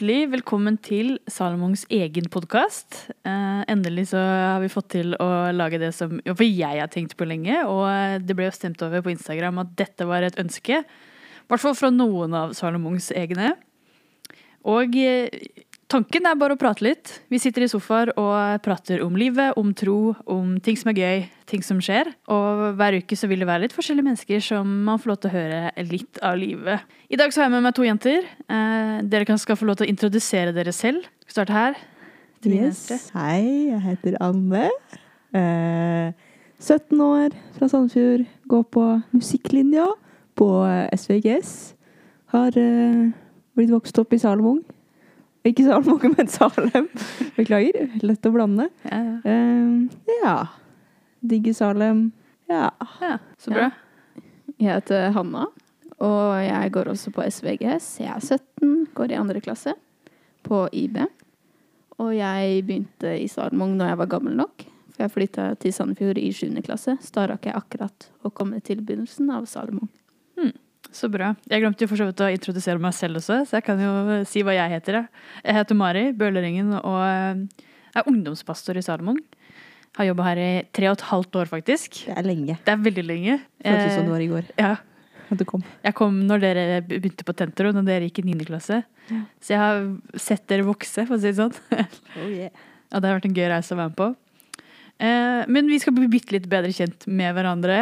Hjertelig velkommen til Salomons egen podkast. Eh, endelig så har vi fått til å lage det som for jeg har tenkt på lenge. Og eh, det ble jo stemt over på Instagram at dette var et ønske. I hvert fall fra noen av Salomons egne. Og eh, tanken er bare å prate litt. Vi sitter i sofaer og prater om livet, om tro, om ting som er gøy, ting som skjer. Og hver uke så vil det være litt forskjellige mennesker som man får lov til å høre litt av livet. I dag så har jeg med meg to jenter. Eh, dere kan skal få lov til å introdusere dere selv. Vi starter her. Yes. Hei, jeg heter Anne. Eh, 17 år, fra Sandefjord. Går på musikklinja på eh, SVGS. Har eh, blitt vokst opp i Salomon. Ikke Salomon, men Salem. Beklager. Lett å blande. Ja, ja. Eh, ja. Digge Salem. Ja. ja, så bra. Jeg heter Hanna, og jeg går også på SVGS. Jeg er 17, går i andre klasse på IB. Og jeg begynte i Salmong når jeg var gammel nok. For jeg flytta til Sandefjord i 7. klasse, så da rakk jeg akkurat å komme til begynnelsen av Salmong. Så bra. Jeg glemte jo for så vidt å introdusere meg selv også, så jeg kan jo si hva jeg heter. jeg. Heter Mari Bøhlerengen og eh, er ungdomspastor i Salomon. Har jobba her i tre og et halvt år, faktisk. Det er lenge. Det er veldig lenge. Føltes som det Eh, var i går ja, du kom. jeg kom når dere begynte på Tentro, når dere gikk i 9. klasse. Så jeg har sett dere vokse, for å si det sånn. Oh, yeah. Og det har vært en gøy reise å være med på. Eh, men vi skal bli bitte litt bedre kjent med hverandre.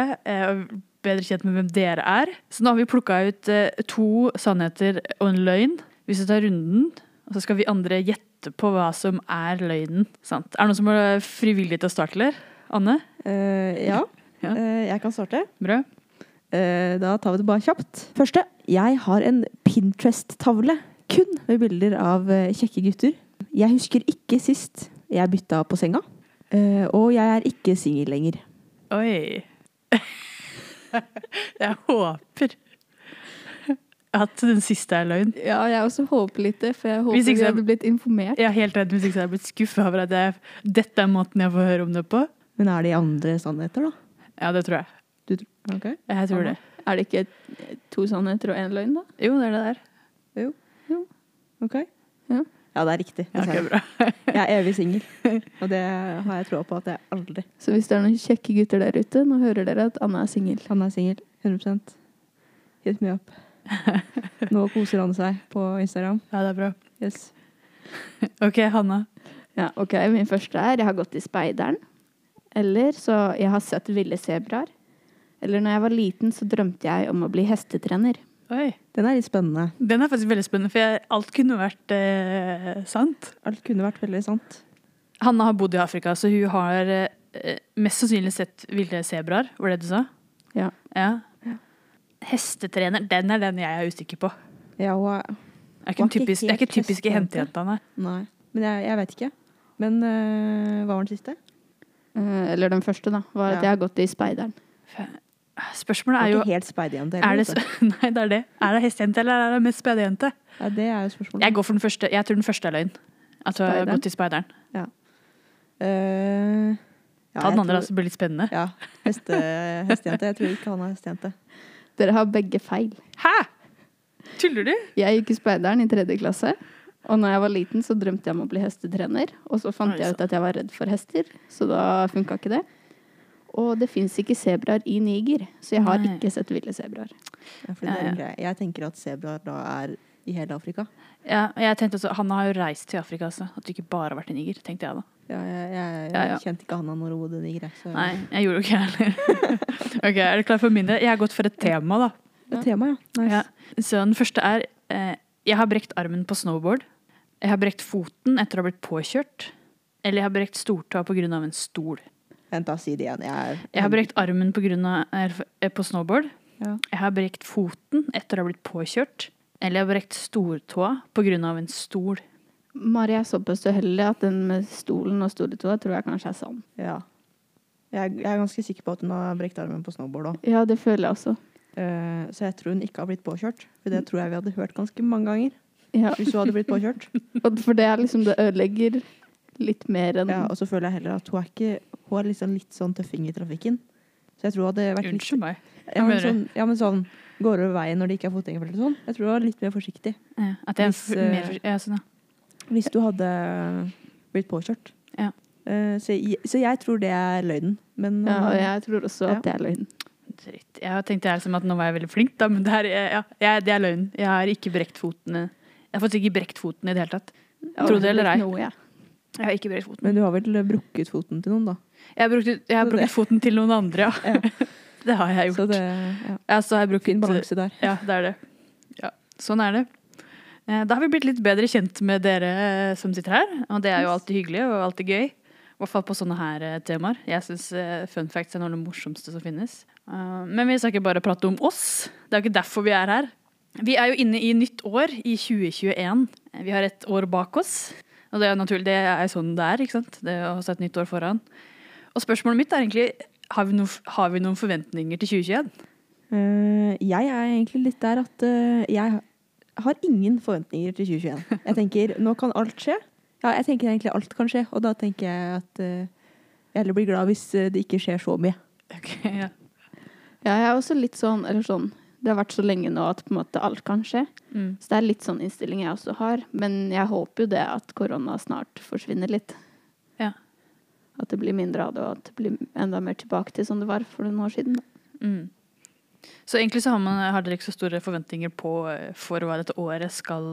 Bedre kjent med hvem dere er. Så nå har vi plukka ut eh, to sannheter og en løgn. Vi skal ta runden, og så skal vi andre gjette på hva som er løgnen. Sant? Er det noen som er frivillig til å starte, eller? Anne? Uh, ja. Ja. Uh, jeg kan starte. Bra. Uh, Da tar vi det bare kjapt. Første. Jeg har en Pinterest-tavle kun med bilder av kjekke gutter. Jeg husker ikke sist jeg bytta på senga. Og jeg er ikke singel lenger. Oi. jeg håper at den siste er løgn. Ja, jeg også håper litt det, for jeg håper jeg vi hadde blitt informert. Jeg er helt redd hvis ikke jeg hadde blitt skuffa over at jeg, dette er måten jeg får høre om det på. Men er det andre sannheter, da? Ja, det tror jeg. Du, tr- ok. Jeg tror det. Er det ikke to sannheter og én løgn, da? Jo, det er det der. Jo Ok. Ja. Ja, det er riktig. Ja, ok, dessverre. bra. Jeg er evig singel. Og det har jeg troa på at jeg aldri Så hvis det er noen kjekke gutter der ute, nå hører dere at Anne er singel. Anne er singel. 100 Hit me up. Nå koser Anne seg på Instagram. Ja, det er bra. Yes. Ok, Hanna. Ja, ok. Min første er jeg har gått i speideren. Eller så jeg har sett ville sebraer. Eller når jeg var liten, så drømte jeg om å bli hestetrener. Oi. Den er litt spennende. Den er faktisk veldig spennende, for jeg, alt kunne vært eh, sant. Alt kunne vært veldig sant. Hanna har bodd i Afrika, så hun har eh, mest sannsynlig sett ville sebraer, var det det du sa? Ja. ja. Hestetrener, den er den jeg er usikker på. Ja, hun er er ikke, typisk, er ikke typiske hentejenta, nei. Nei. Men jeg, jeg vet ikke. Men øh, hva var den siste? Eh, eller den første, da. Var at Ja. jeg har gått i speideren. Spørsmålet Det er er jo ikke helt speidejente er det, vet Nei, det er det. Er det hestejente, eller er det mest speiderjente? Ja, det er jo spørsmålet. Jeg går for den første. Jeg tror den første er løgn. At du har gått til speideren. Øh, ja, Ta den andre, tror- da, så blir det litt spennende. Ja. Heste, hestejente. Jeg tror ikke han er hestejente. Dere har begge feil. Hæ?! Tuller du? Jeg gikk i speideren i tredje klasse. Og når jeg var liten, så drømte jeg om å bli hestetrener. Og så fant jeg ut at jeg var redd for hester, så da funka ikke det. Og det fins ikke sebraer i Niger, så jeg har Nei. ikke sett ville sebraer. Ja, greie. Jeg tenker at sebraer da er i hele Afrika. Ja, jeg tenkte også, Hanna har jo reist til Afrika, altså. At du ikke bare har vært i Niger, tenkte jeg da. Ja, jeg, jeg, Ja, ja. kjente ikke Hanna når hun bodde i Niger. Så Nei, jeg gjorde jo ikke jeg heller. ok, Er du klar for min del? Jeg har gått for et tema, da. er tema, ja. Nice. Ja. Så den første er eh, Jeg har brekt armen på snowboard. Jeg har brekt foten etter å ha blitt påkjørt. Eller jeg har brekt stortå pga. en stol. Vent, da, si det igjen. Jeg, er, Jeg har brekt armen på, grunn av, er, på snowboard. Ja. Jeg har brekt foten etter å ha blitt påkjørt. Eller jeg har brekt stortåa pga. en stol. Mari er såpass uheldig at den med stolen og stortåa tror jeg kanskje er sann. Ja. Jeg, jeg er ganske sikker på at hun har brekt armen på snowboard òg. Ja, det føler jeg også. så jeg tror hun ikke har blitt påkjørt. For det tror jeg vi hadde hørt ganske mange ganger. Ja. Hvis hun hadde blitt påkjørt. For det er liksom Det ødelegger litt mer enn Ja, og så føler jeg heller at hun er ikke Hun er liksom litt sånn tøffing i trafikken. Så jeg tror det hadde vært litt Unnskyld meg. ja, men du? sånn, ja, men sånn går over veien når det ikke er fotgjengerfelt og sånn. Jeg tror det var litt mer forsiktig. Ja, at jeg er Hvis, eh, mer for- ja, sånn, ja. Hvis du hadde blitt påkjørt. Ja. Eh, så, jeg, så jeg tror det er løgnen. Men Ja, og eh, jeg tror også Ja. at det er løgn. Dritt. Jeg tenkte jeg liksom at nå var jeg veldig flink, da, men det, her, ja, jeg, det er løgn. Jeg har ikke brekt fotene Jeg har faktisk ikke brekt foten i det hele tatt. Tro det eller ei. Jeg har ikke brekt foten. men du har vel brukket foten til noen, da. Jeg har, brukt, jeg har Så brukt foten til noen andre, ja. Ja. Det har jeg Så gjort. det ja. Ja, så har jeg brukt, fin balanse der. Ja, det er det. Ja, sånn er det. Eh, Da har vi blitt litt bedre kjent med dere eh, som sitter her, og det er jo alltid hyggelig og alltid gøy. I hvert fall på sånne her eh, temaer. Jeg syns fun facts er noe av det morsomste som finnes. Men vi skal ikke bare prate om oss. Det er jo ikke derfor vi er her. Vi er jo inne i nytt år, i 2021. Vi har et år bak oss. Og det er naturlig, det er sånn det er, ikke sant? Det å ha et nytt år foran. Og spørsmålet mitt er egentlig, har vi, noen, har vi noen forventninger til 2021? Uh, jeg er egentlig litt der at uh, jeg har ingen forventninger til 2021. Jeg tenker nå kan alt skje. Ja, jeg tenker egentlig alt kan skje, og da tenker jeg at uh, jeg heller blir glad hvis eh, det ikke skjer så mye. Ok, ja. Ja, jeg er også litt sånn, eller sånn Det har vært så lenge nå at på en måte alt kan skje. Mm. Så det er litt sånn innstilling jeg også har. Men jeg håper jo det at korona snart forsvinner litt. Ja. At det blir mindre av det, og at det blir enda mer tilbake til som det var for noen år siden. Mm. Så egentlig så har, man, har dere ikke så store forventninger på eh, for hva dette året skal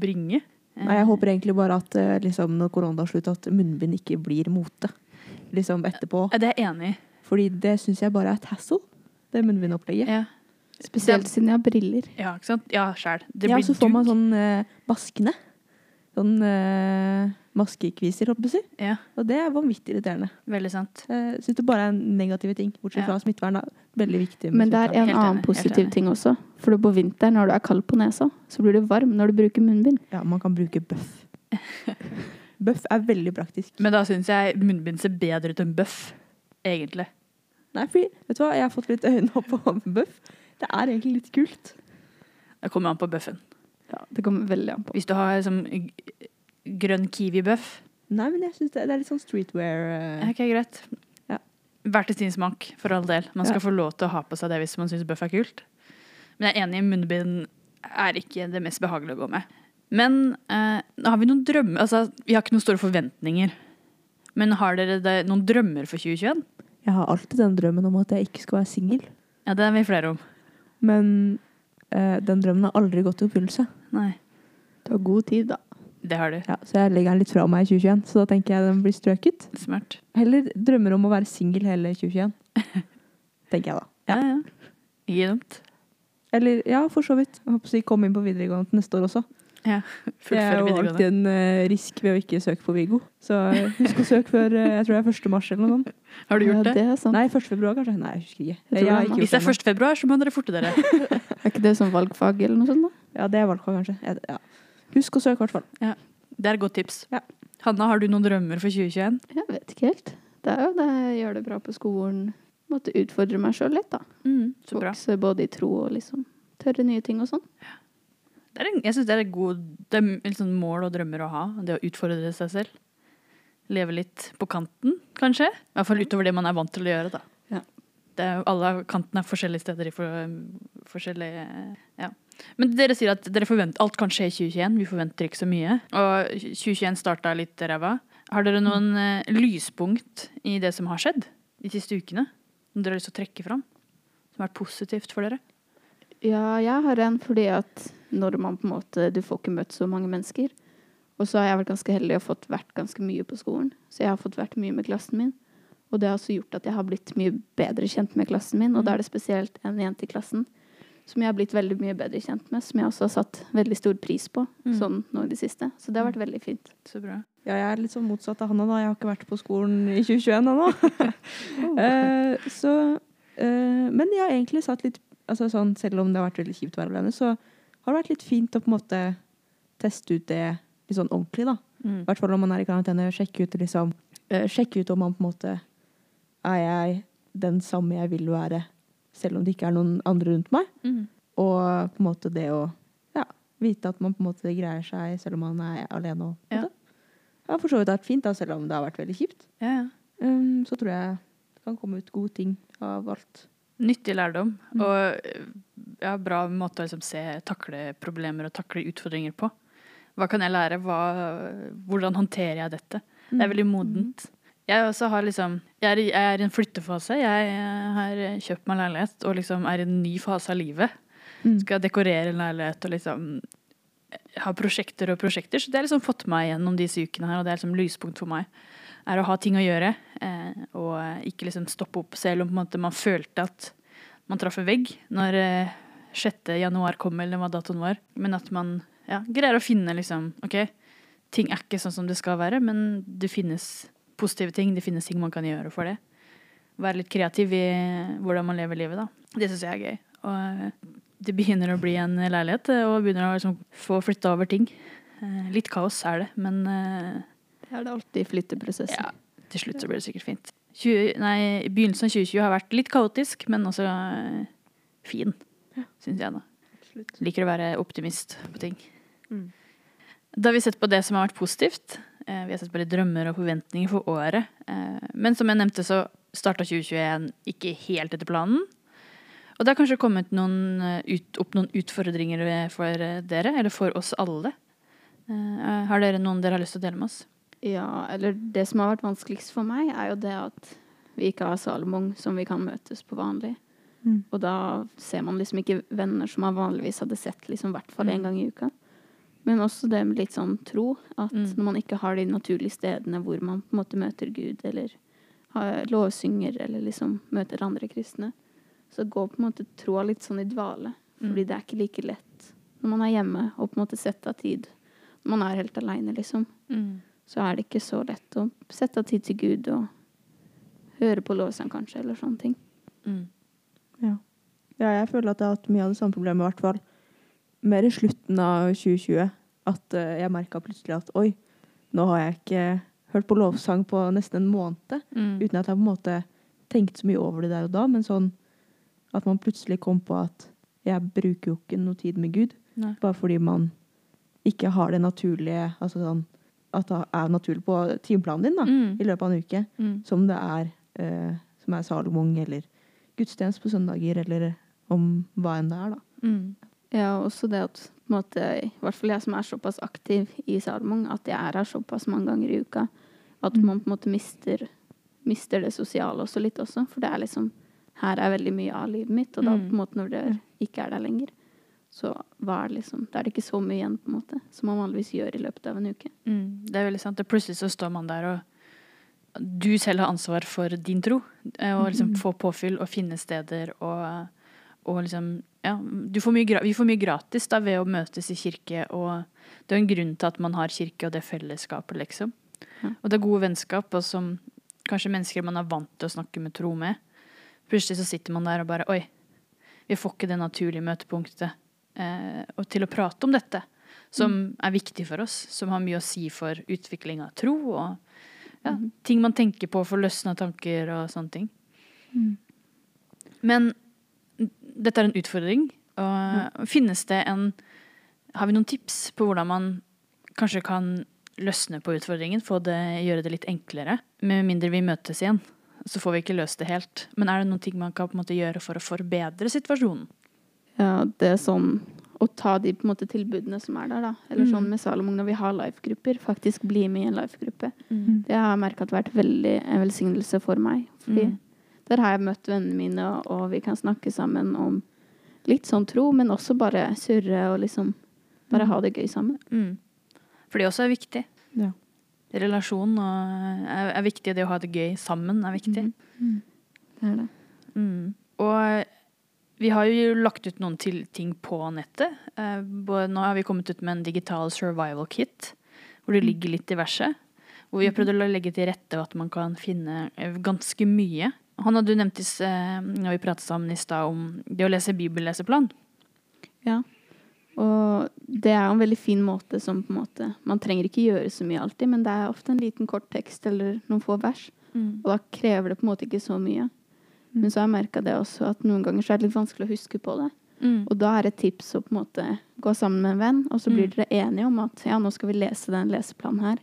bringe? Nei, jeg håper egentlig bare at eh, liksom, når korona er slutt, at munnbind ikke blir mote liksom etterpå. Ja, Det er jeg enig i. Fordi det syns jeg bare er et hassle, det munnbindopplegget. Ja. Spesielt siden jeg har briller. ja, ikke sant? Ja, sjæl. Det Ja, så får man sånn uh, maskene. Sånn uh, maskekviser, holdt jeg på å si. Ja, Og det er vanvittig irriterende. veldig sant. Jeg syns det bare er negative ting. Bortsett Ja. fra smittevern. er Veldig viktig. Men det er en Helt annen enig, positiv ting også. For på vinteren, når du er kald på nesa, så blir du varm når du bruker munnbind. Ja, man kan bruke bøff. bøff er veldig praktisk. Men da syns jeg munnbind ser bedre ut enn bøff. Egentlig. Nei, fordi, vet du hva, jeg har fått litt øyne opp på bøff. Det er egentlig litt kult. Det kommer an på bøffen. Ja, det kommer veldig an på. Hvis du har liksom grønn kiwi-bøff, Nei, men jeg synes det, det er litt sånn streetwear. Uh... ok, greit. Ja. Hver til sin smak, for all del. Man skal Ja. få lov til å ha på seg det hvis man syns bøff er kult. Men jeg er enig, munnbind er ikke det mest behagelige å gå med. Men eh, har vi noen drømmer Altså, vi har ikke noen store forventninger. Men har dere det, noen drømmer for 2021? Jeg har alltid den drømmen om at jeg ikke skal være singel. Ja, det er vi flere om. Men eh, den drømmen har aldri gått i oppfyllelse. Nei, Du har god tid, da. det har du. Ja, så jeg legger den litt fra meg i 2021, så da tenker jeg den blir strøket. Smart. Heller drømmer om å være singel hele 2021. tenker jeg da. Ja, ja. Ikke dumt. Eller ja, for så vidt. Jeg håper å si kom inn på videregående til neste år også. Ja, Det er jo alltid en uh, risk ved å ikke søke på Viggo. Så husk å søke før uh, jeg tror det er 1. mars eller noe sånt. Har du gjort ja, det? det er. Nei, 1. februar kanskje? Nei, jeg husker ikke. Jeg Jeg har det ikke Hvis det er 1. februar, så må dere forte dere. Er ikke det som valgfag eller noe sånt? da? Ja, det er valgfag kanskje. Jeg, ja. Husk å søke i hvert fall. Det er et godt tips. Ja. Hanna, har du noen drømmer for 2021? Jeg vet ikke helt. Det er jo det jeg gjør det bra på skolen. Måtte utfordre meg sjøl litt, da. Mm, så bra. Vokse både i tro og liksom tørre nye ting og sånn. Det en, jeg synes det er et god det er sånn mål og drømmer å ha. Det å utfordre seg selv. Leve litt på kanten, kanskje. I hvert fall utover det man er vant til å gjøre. da. Ja. Det er, alle kantene er forskjellige steder i for, forskjellige ja. Men dere sier at dere forventer, alt kan skje i 2021. Vi forventer ikke så mye. Og 2021 starta litt ræva. Har dere noen mm. lyspunkt i det som har skjedd de siste ukene? Som dere har lyst til å trekke fram? Som har vært positivt for dere? Ja, jeg har en fordi at når man på en måte Du får ikke møtt så mange mennesker. Og så har jeg vært ganske heldig og fått vært ganske mye på skolen. Så jeg har fått vært mye med klassen min. Og det har også gjort at jeg har blitt mye bedre kjent med klassen min. Og da er det spesielt en jente i klassen som jeg har blitt veldig mye bedre kjent med. Som jeg også har satt veldig stor pris på Mm. sånn nå i det siste. Så det har vært veldig fint. Så bra. Ja, jeg er litt sånn motsatt av Hanna da. Jeg har ikke vært på skolen i 2021 ennå. Eh, så eh, Men jeg har egentlig satt litt altså sånn, Selv om det har vært veldig kjipt å være alene, så har det vært litt fint å på en måte teste ut det litt sånn ordentlig, da. Mm. I hvert fall når man er i karantene. Sjekke ut liksom uh, Sjekke ut om man på en måte Er jeg den samme jeg vil være, selv om det ikke er noen andre rundt meg? Mm. Og på en måte det å ja, vite at man på en måte greier seg selv om man er alene. Og, Ja. Det har for så vidt vært fint, da, selv om det har vært veldig kjipt. Ja, ja. Um, så tror jeg det kan komme ut gode ting av alt. Nyttig lærdom. Mm. Og ja, bra måte å liksom se, takle problemer og takle utfordringer på. Hva kan jeg lære? Hva, hvordan håndterer jeg dette? Det er veldig modent. Jeg liksom Jeg er, jeg er i en flyttefase. Jeg har kjøpt meg leilighet og liksom er i en ny fase av livet. Mm. Skal dekorere en leilighet og liksom ha prosjekter og prosjekter. Så det har liksom fått meg gjennom disse ukene her, og det er liksom lyspunkt for meg. Er å ha ting å gjøre, eh, og ikke liksom stoppe opp selv om man følte at man traff en vegg når eh, 6. januar kom, eller hva datoen var. Men at man ja, greier å finne liksom OK, ting er ikke sånn som det skal være, men det finnes positive ting. Det finnes ting man kan gjøre for det. Være litt kreativ i hvordan man lever livet, da. Det syns jeg er gøy. Og eh, det begynner å bli en leilighet, eh, og begynner å liksom få flytta over ting. Eh, Litt kaos er det, men eh, er det alltid flytteprosessen. ja, til slutt så blir det sikkert fint. 20, nei, begynnelsen av 2020 har vært litt kaotisk, men også eh, fin, syns jeg da. Absolutt. Liker å være optimist på ting. Mm. Da har vi sett på det som har vært positivt. Eh, Vi har sett på litt drømmer og forventninger for året. Eh, Men som jeg nevnte, så starta 2021 ikke helt etter planen. Og det har kanskje kommet noen, eh, ut, opp noen utfordringer eh, for dere, eller for oss alle. Eh, Har dere noen dere har lyst til å dele med oss? Ja, eller det som har vært vanskeligst for meg, er jo det at vi ikke har Salomon som vi kan møtes på vanlig. Mm. Og da ser man liksom ikke venner som man vanligvis hadde sett liksom hvert fall én Mm. gang i uka. Men også det med litt sånn tro, at Mm. når man ikke har de naturlige stedene hvor man på en måte møter Gud, eller har lovsynger, eller liksom møter andre kristne, så går på en måte troa litt sånn i dvale. Fordi Mm. det er ikke like lett når man er hjemme og på en måte setter av tid. Når man er helt aleine, liksom så er det ikke så lett å sette av tid til Gud og høre på lovsang, kanskje, eller sånne ting. Mm. Ja. ja, jeg føler at jeg har hatt mye av det samme problemet, i hvert fall. Mer i slutten av 2020. At eh, jeg merka plutselig at oi, nå har jeg ikke hørt på lovsang på nesten en måned. Mm. Uten at jeg på en måte tenkte så mye over det der og da, men sånn at man plutselig kom på at jeg bruker jo ikke noe tid med Gud. Nei. Bare fordi man ikke har det naturlige altså sånn, At det er naturlig på timeplanen din da, Mm. i løpet av en uke. Mm. Som det er, eh, som er Salomon eller gudstjeneste på søndager, eller om hva enn det er, da. Mm. Ja, også det at på en måte, i hvert fall jeg som er såpass aktiv i Salomon, at jeg er her såpass mange ganger i uka, at Mm. man på en måte mister, mister det sosiale også litt også. For det er liksom Her er veldig mye av livet mitt, og da Mm. på en måte når det ikke er der lenger, så hva er det liksom Da er det ikke så mye igjen, på en måte, som man vanligvis gjør i løpet av en uke. Mm, det er veldig sant. Og plutselig så står man der, og du selv har ansvar for din tro. eh, Og liksom Mhm. få påfyll og finne steder og, og liksom Ja, du får mye, vi får mye gratis da ved å møtes i kirke, og det er en grunn til at man har kirke og det fellesskapet, liksom. Ja. Og det er gode vennskap, og som kanskje mennesker man er vant til å snakke med tro med. Plutselig så sitter man der og bare Oi, vi får ikke det naturlige møtepunktet og til å prate om dette som er viktig for oss, som har mye å si for utvikling av tro og ja, mm. ting man tenker på for løsne tanker og sånne ting. Men dette er en utfordring, og finnes det en Har vi noen tips på hvordan man kanskje kan løsne på utfordringen, få det, gjøre det litt enklere? Med mindre vi møtes igjen, så får vi ikke løst det helt. Men er det noen ting man kan måte gjøre for å forbedre situasjonen? Ja, det sånn å ta de på en måte tilbudene som er der, da. Eller sånn Mm. med Salomon når vi har life-grupper. Faktisk bli med i en life-gruppe. Mm. Det har jeg merka har vært veldig en velsignelse for meg. Fordi Mm. der har jeg møtt vennene mine, og, og vi kan snakke sammen om litt sånn tro, men også bare surre og liksom bare Mm. ha det gøy sammen. Mm. For det også er viktig. Ja. Relasjon og er, er viktig. Det å ha det gøy sammen er viktig. Det er det. Mm. Og vi har jo lagt ut noen til ting på nettet. Eh, både, nå har vi kommet ut med en digital survival kit, hvor det ligger litt diverse. Hvor vi har prøvd å legge til rette at man kan finne eh, ganske mye. Han hadde jo nevnt eh, når vi pratet sammen i stad om det å lese bibelleseplan. Ja. Og det er en veldig fin måte som på en måte Man trenger ikke gjøre så mye alltid, men det er ofte en liten kort tekst eller noen få vers. Og da krever det på en måte ikke så mye. Men så har jeg merka det også, at noen ganger så er det litt vanskelig å huske på det. Mm. Og da er et tips å på en måte gå sammen med en venn, og så blir Mm. dere enige om at ja, nå skal vi lese den leseplanen her.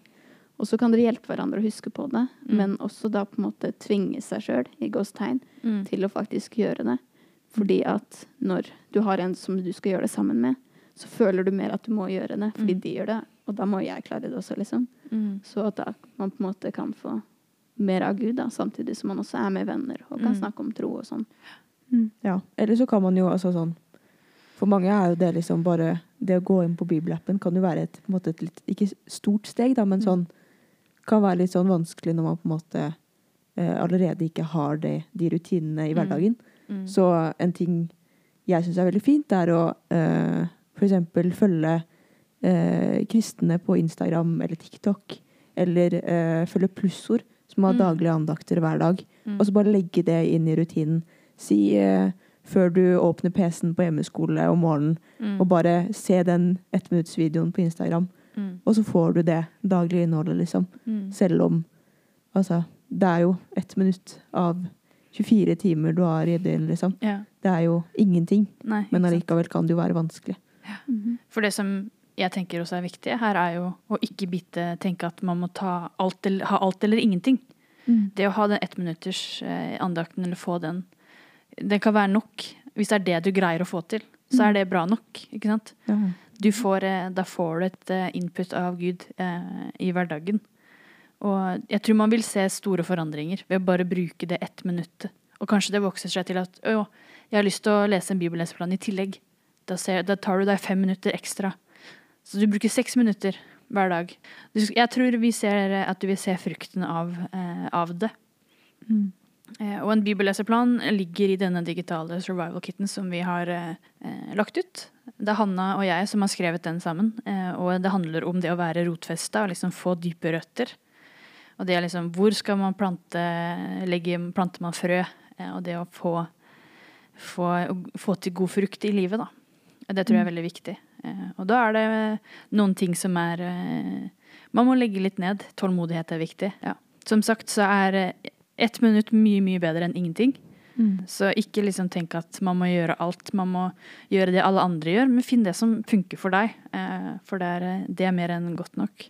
Og så kan dere hjelpe hverandre å huske på det, Mm. men også da på en måte tvinge seg sjøl, i gåstegn, Mm. til å faktisk gjøre det. Fordi at når du har en som du skal gjøre det sammen med, så føler du mer at du må gjøre det, fordi Mm. de gjør det, og da må jeg klare det også, liksom. Mm. Så at da man på en måte kan få mer av Gud, da, samtidig som man også er med venner og kan Mm. snakke om tro og sånn. Ja. Eller så kan man jo altså sånn For mange er jo det liksom bare Det å gå inn på bibelappen kan jo være et, måte et litt Ikke stort steg, da, men Mm. sånn Kan være litt sånn vanskelig når man på en måte eh, allerede ikke har det, de rutinene i Mm. hverdagen. Mm. Så en ting jeg syns er veldig fint, er å eh, f.eks. følge eh, kristne på Instagram eller TikTok. Eller eh, følge plussord, som har Mm. daglige andakter hver dag. Mm. Og så bare legge det inn i rutinen. Si eh, før du åpner PC-en på hjemmeskole om morgenen, Mm. og bare se den ettminuttsvideoen på Instagram. Mm. Og så får du det daglige innholdet, liksom. Mm. Selv om Altså, det er jo ett minutt av 24 timer du har i døgnet, liksom. Ja. Det er jo ingenting. Nei, Men allikevel kan det jo være vanskelig. For det som jeg tenker også er viktig her, er jo å ikke bite, tenke at man må ta alt ha alt eller ingenting. Det å ha den ettminutters eh, andakten, eller få den, det kan være nok. Hvis det er det du greier å få til, så er det bra nok. ikke sant? Ja. Du får, eh, da får du et eh, input av Gud eh, i hverdagen. Og jeg tror man vil se store forandringer ved å bare bruke det ett minutt. Og kanskje det vokser seg til at å, jeg har lyst til å lese en bibelleseplan i tillegg. Da, ser, da tar du deg fem minutter ekstra. Så du bruker seks minutter hver dag. Jeg tror vi ser eh, at du vil se frukten av, eh, av det. Mm. Eh, og en bibelleseplan ligger i denne digitale survival kitten som vi har eh, eh, lagt ut. Det er Hanna og jeg som har skrevet den sammen. Eh, og det handler om det å være rotfesta og liksom få dype røtter. Og det er liksom hvor skal man plante legge, Planter man frø? Eh, og det å få, få, få til god frukt i livet, da. Det tror jeg er veldig viktig. Eh, og da er det noen ting som er eh, Man må legge litt ned. Tålmodighet er viktig. Ja. Som sagt så er eh, ett minutt mye, mye bedre enn ingenting. Mm. Så ikke liksom tenk at man må gjøre alt. Man må gjøre det alle andre gjør, men finn det som funker for deg. For det er, det er mer enn godt nok.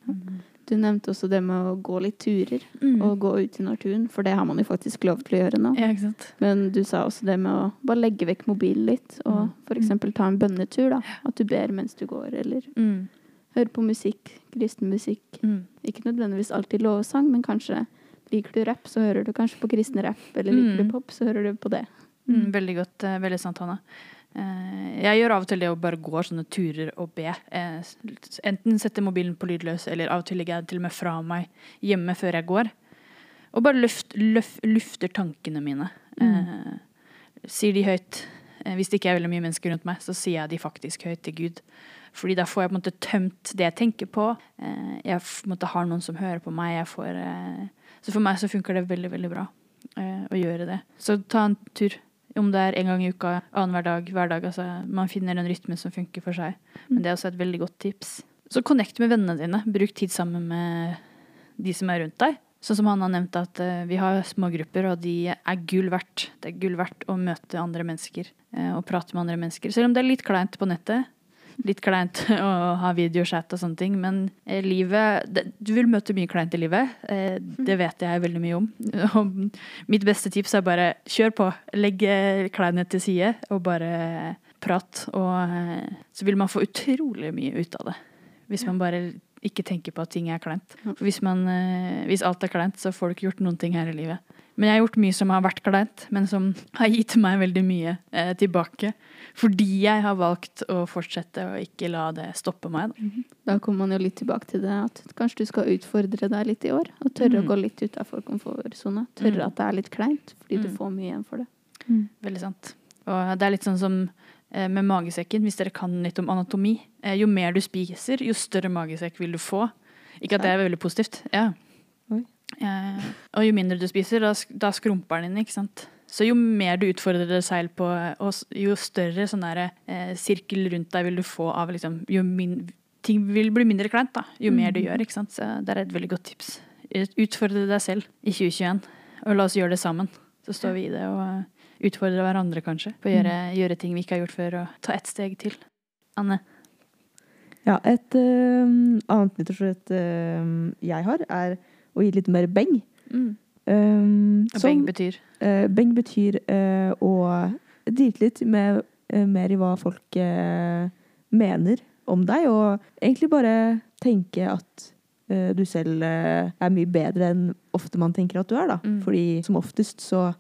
Du nevnte også det med å gå litt turer Mm. og gå ut i naturen, for det har man jo faktisk lov til å gjøre nå. Ja? Men du sa også det med å bare legge vekk mobilen litt, og Mm. f.eks. ta en bønnetur. da. At du ber mens du går, eller Mm. hører på musikk, kristen musikk. Mm. Ikke nødvendigvis alltid lovsang, men kanskje liker du rapp, så hører du kanskje på kristen rapp. Eller liker Mm. du pop, så hører du på det. Mm, veldig godt. eh, Veldig sant, Hanna. Eh, Jeg gjør av og til det å bare gå sånne turer og be. Eh, Enten sette mobilen på lydløs, eller av og til legger jeg den til og med fra meg hjemme før jeg går. Og bare luft, luft, lufter tankene mine. Mm. Sier de høyt. Eh, Hvis det ikke er veldig mye mennesker rundt meg, så sier jeg de faktisk høyt til Gud. Fordi da får jeg på en måte tømt det jeg tenker på. Eh, Jeg på måte har noen som hører på meg. Får, eh, så for meg så funker det veldig, veldig bra eh, å gjøre det. Så ta en tur. Om det er en gang i uka, annenhver dag, hver dag. Altså, man finner en rytme som funker for seg. Men det er også et veldig godt tips. Så connect med vennene dine. Bruk tid sammen med de som er rundt deg. Sånn som han har nevnt at eh, vi har smågrupper, og de er gull verdt. Det er gull verdt å møte andre mennesker eh, og prate med andre mennesker. Selv om det er litt kleint på nettet. Litt kleint å ha videochat og sånne ting, men eh, livet det, Du vil møte mye kleint i livet. Eh, det vet jeg veldig mye om. Og mitt beste tips er bare kjør på. Legg eh, kleinhet til side og bare prat. Og så vil man få utrolig mye ut av det. Hvis man bare ikke tenker på at ting er kleint. Hvis, man, eh, hvis alt er kleint, så får du ikke gjort noen ting her i livet. Men jeg har gjort mye som har vært kleint, men som har gitt meg veldig mye eh, tilbake. Fordi jeg har valgt å fortsette og ikke la det stoppe meg. Da. Da kommer man jo litt tilbake til det at kanskje du skal utfordre deg litt i år. Og tørre Mm. å gå litt utafor komfortsona. Tørre Mm. at det er litt kleint, fordi du Mm. får mye igjen for det. Veldig sant. Og det er litt sånn som eh, med magesekken, hvis dere kan litt om anatomi. Eh, jo mer du spiser, jo større magesekk vil du få. Ikke at det er veldig positivt. Ja. Eh, og jo mindre du spiser, da, da skrumper den inn, ikke sant. Så jo mer du utfordrer deg selv på, og jo større sånn der, eh, sirkel rundt deg vil du få av liksom, jo min, Ting vil bli mindre kleint, da, jo mer du gjør, ikke sant. Så det er et veldig godt tips. Utfordre deg selv i 2021, og la oss gjøre det sammen. Så står vi i det og utfordrer hverandre, kanskje. På å gjøre, gjøre ting vi ikke har gjort før, og ta ett steg til. Anne? Ja, et eh, annet nyttårsforsett eh, jeg har, er å gi litt mer beng. Mm. Um, som- beng betyr Uh, beng betyr uh, å drite litt med, uh, mer i hva folk mener om deg, og egentlig bare tenke at du selv er mye bedre enn ofte man tenker at du er. Da. Mm. Fordi som oftest så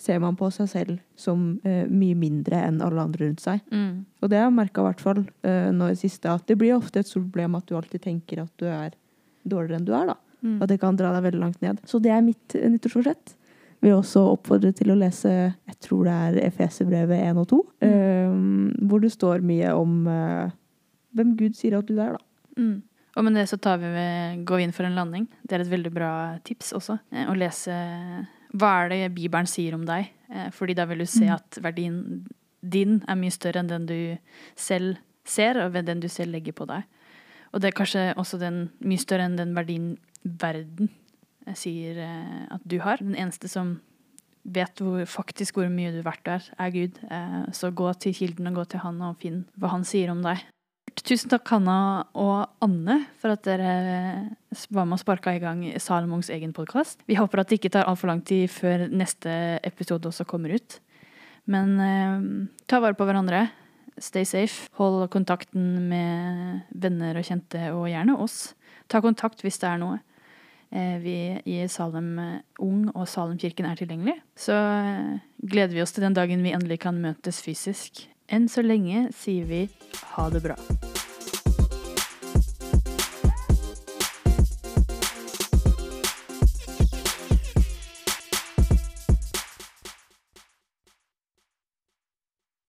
ser man på seg selv som uh, mye mindre enn alle andre rundt seg. mm. Og det har jeg merka i hvert fall uh, nå i det siste, at det blir ofte et stort problem at du alltid tenker at du er dårligere enn du er. da. Mm. Og det kan dra deg veldig langt ned. Så det er mitt eh, nyttårsforsett. Vil også oppfordre til å lese jeg tror det er Efeserbrevet 1 og 2, eh, hvor det står mye om uh, hvem Gud sier at du er. da. Mm. Og med det så tar vi med, går vi inn for en landing. Det er et veldig bra tips også. Å lese hva er det Bibelen sier om deg. Fordi da vil du se Mm. at verdien din er mye større enn den du selv ser, og den du selv legger på deg. Og det er kanskje også den, mye større enn den verdien verden eh, sier eh, at du har. Den eneste som vet hvor, faktisk hvor mye du er verdt der, er Gud. Eh, så gå til kilden og gå til han og finn hva han sier om deg. Tusen takk, Hanna og Anne, for at dere var med og sparka i gang Salomons egen podkast. Vi håper at det ikke tar altfor lang tid før neste episode også kommer ut. Men eh, ta vare på hverandre. Stay safe. Hold kontakten med venner og kjente, og gjerne oss. Ta kontakt hvis det er noe. Eh, vi i Salem eh, Ung og Salemkirken er tilgjengelig. Så eh, gleder vi oss til den dagen vi endelig kan møtes fysisk. Enn så lenge sier vi ha det bra.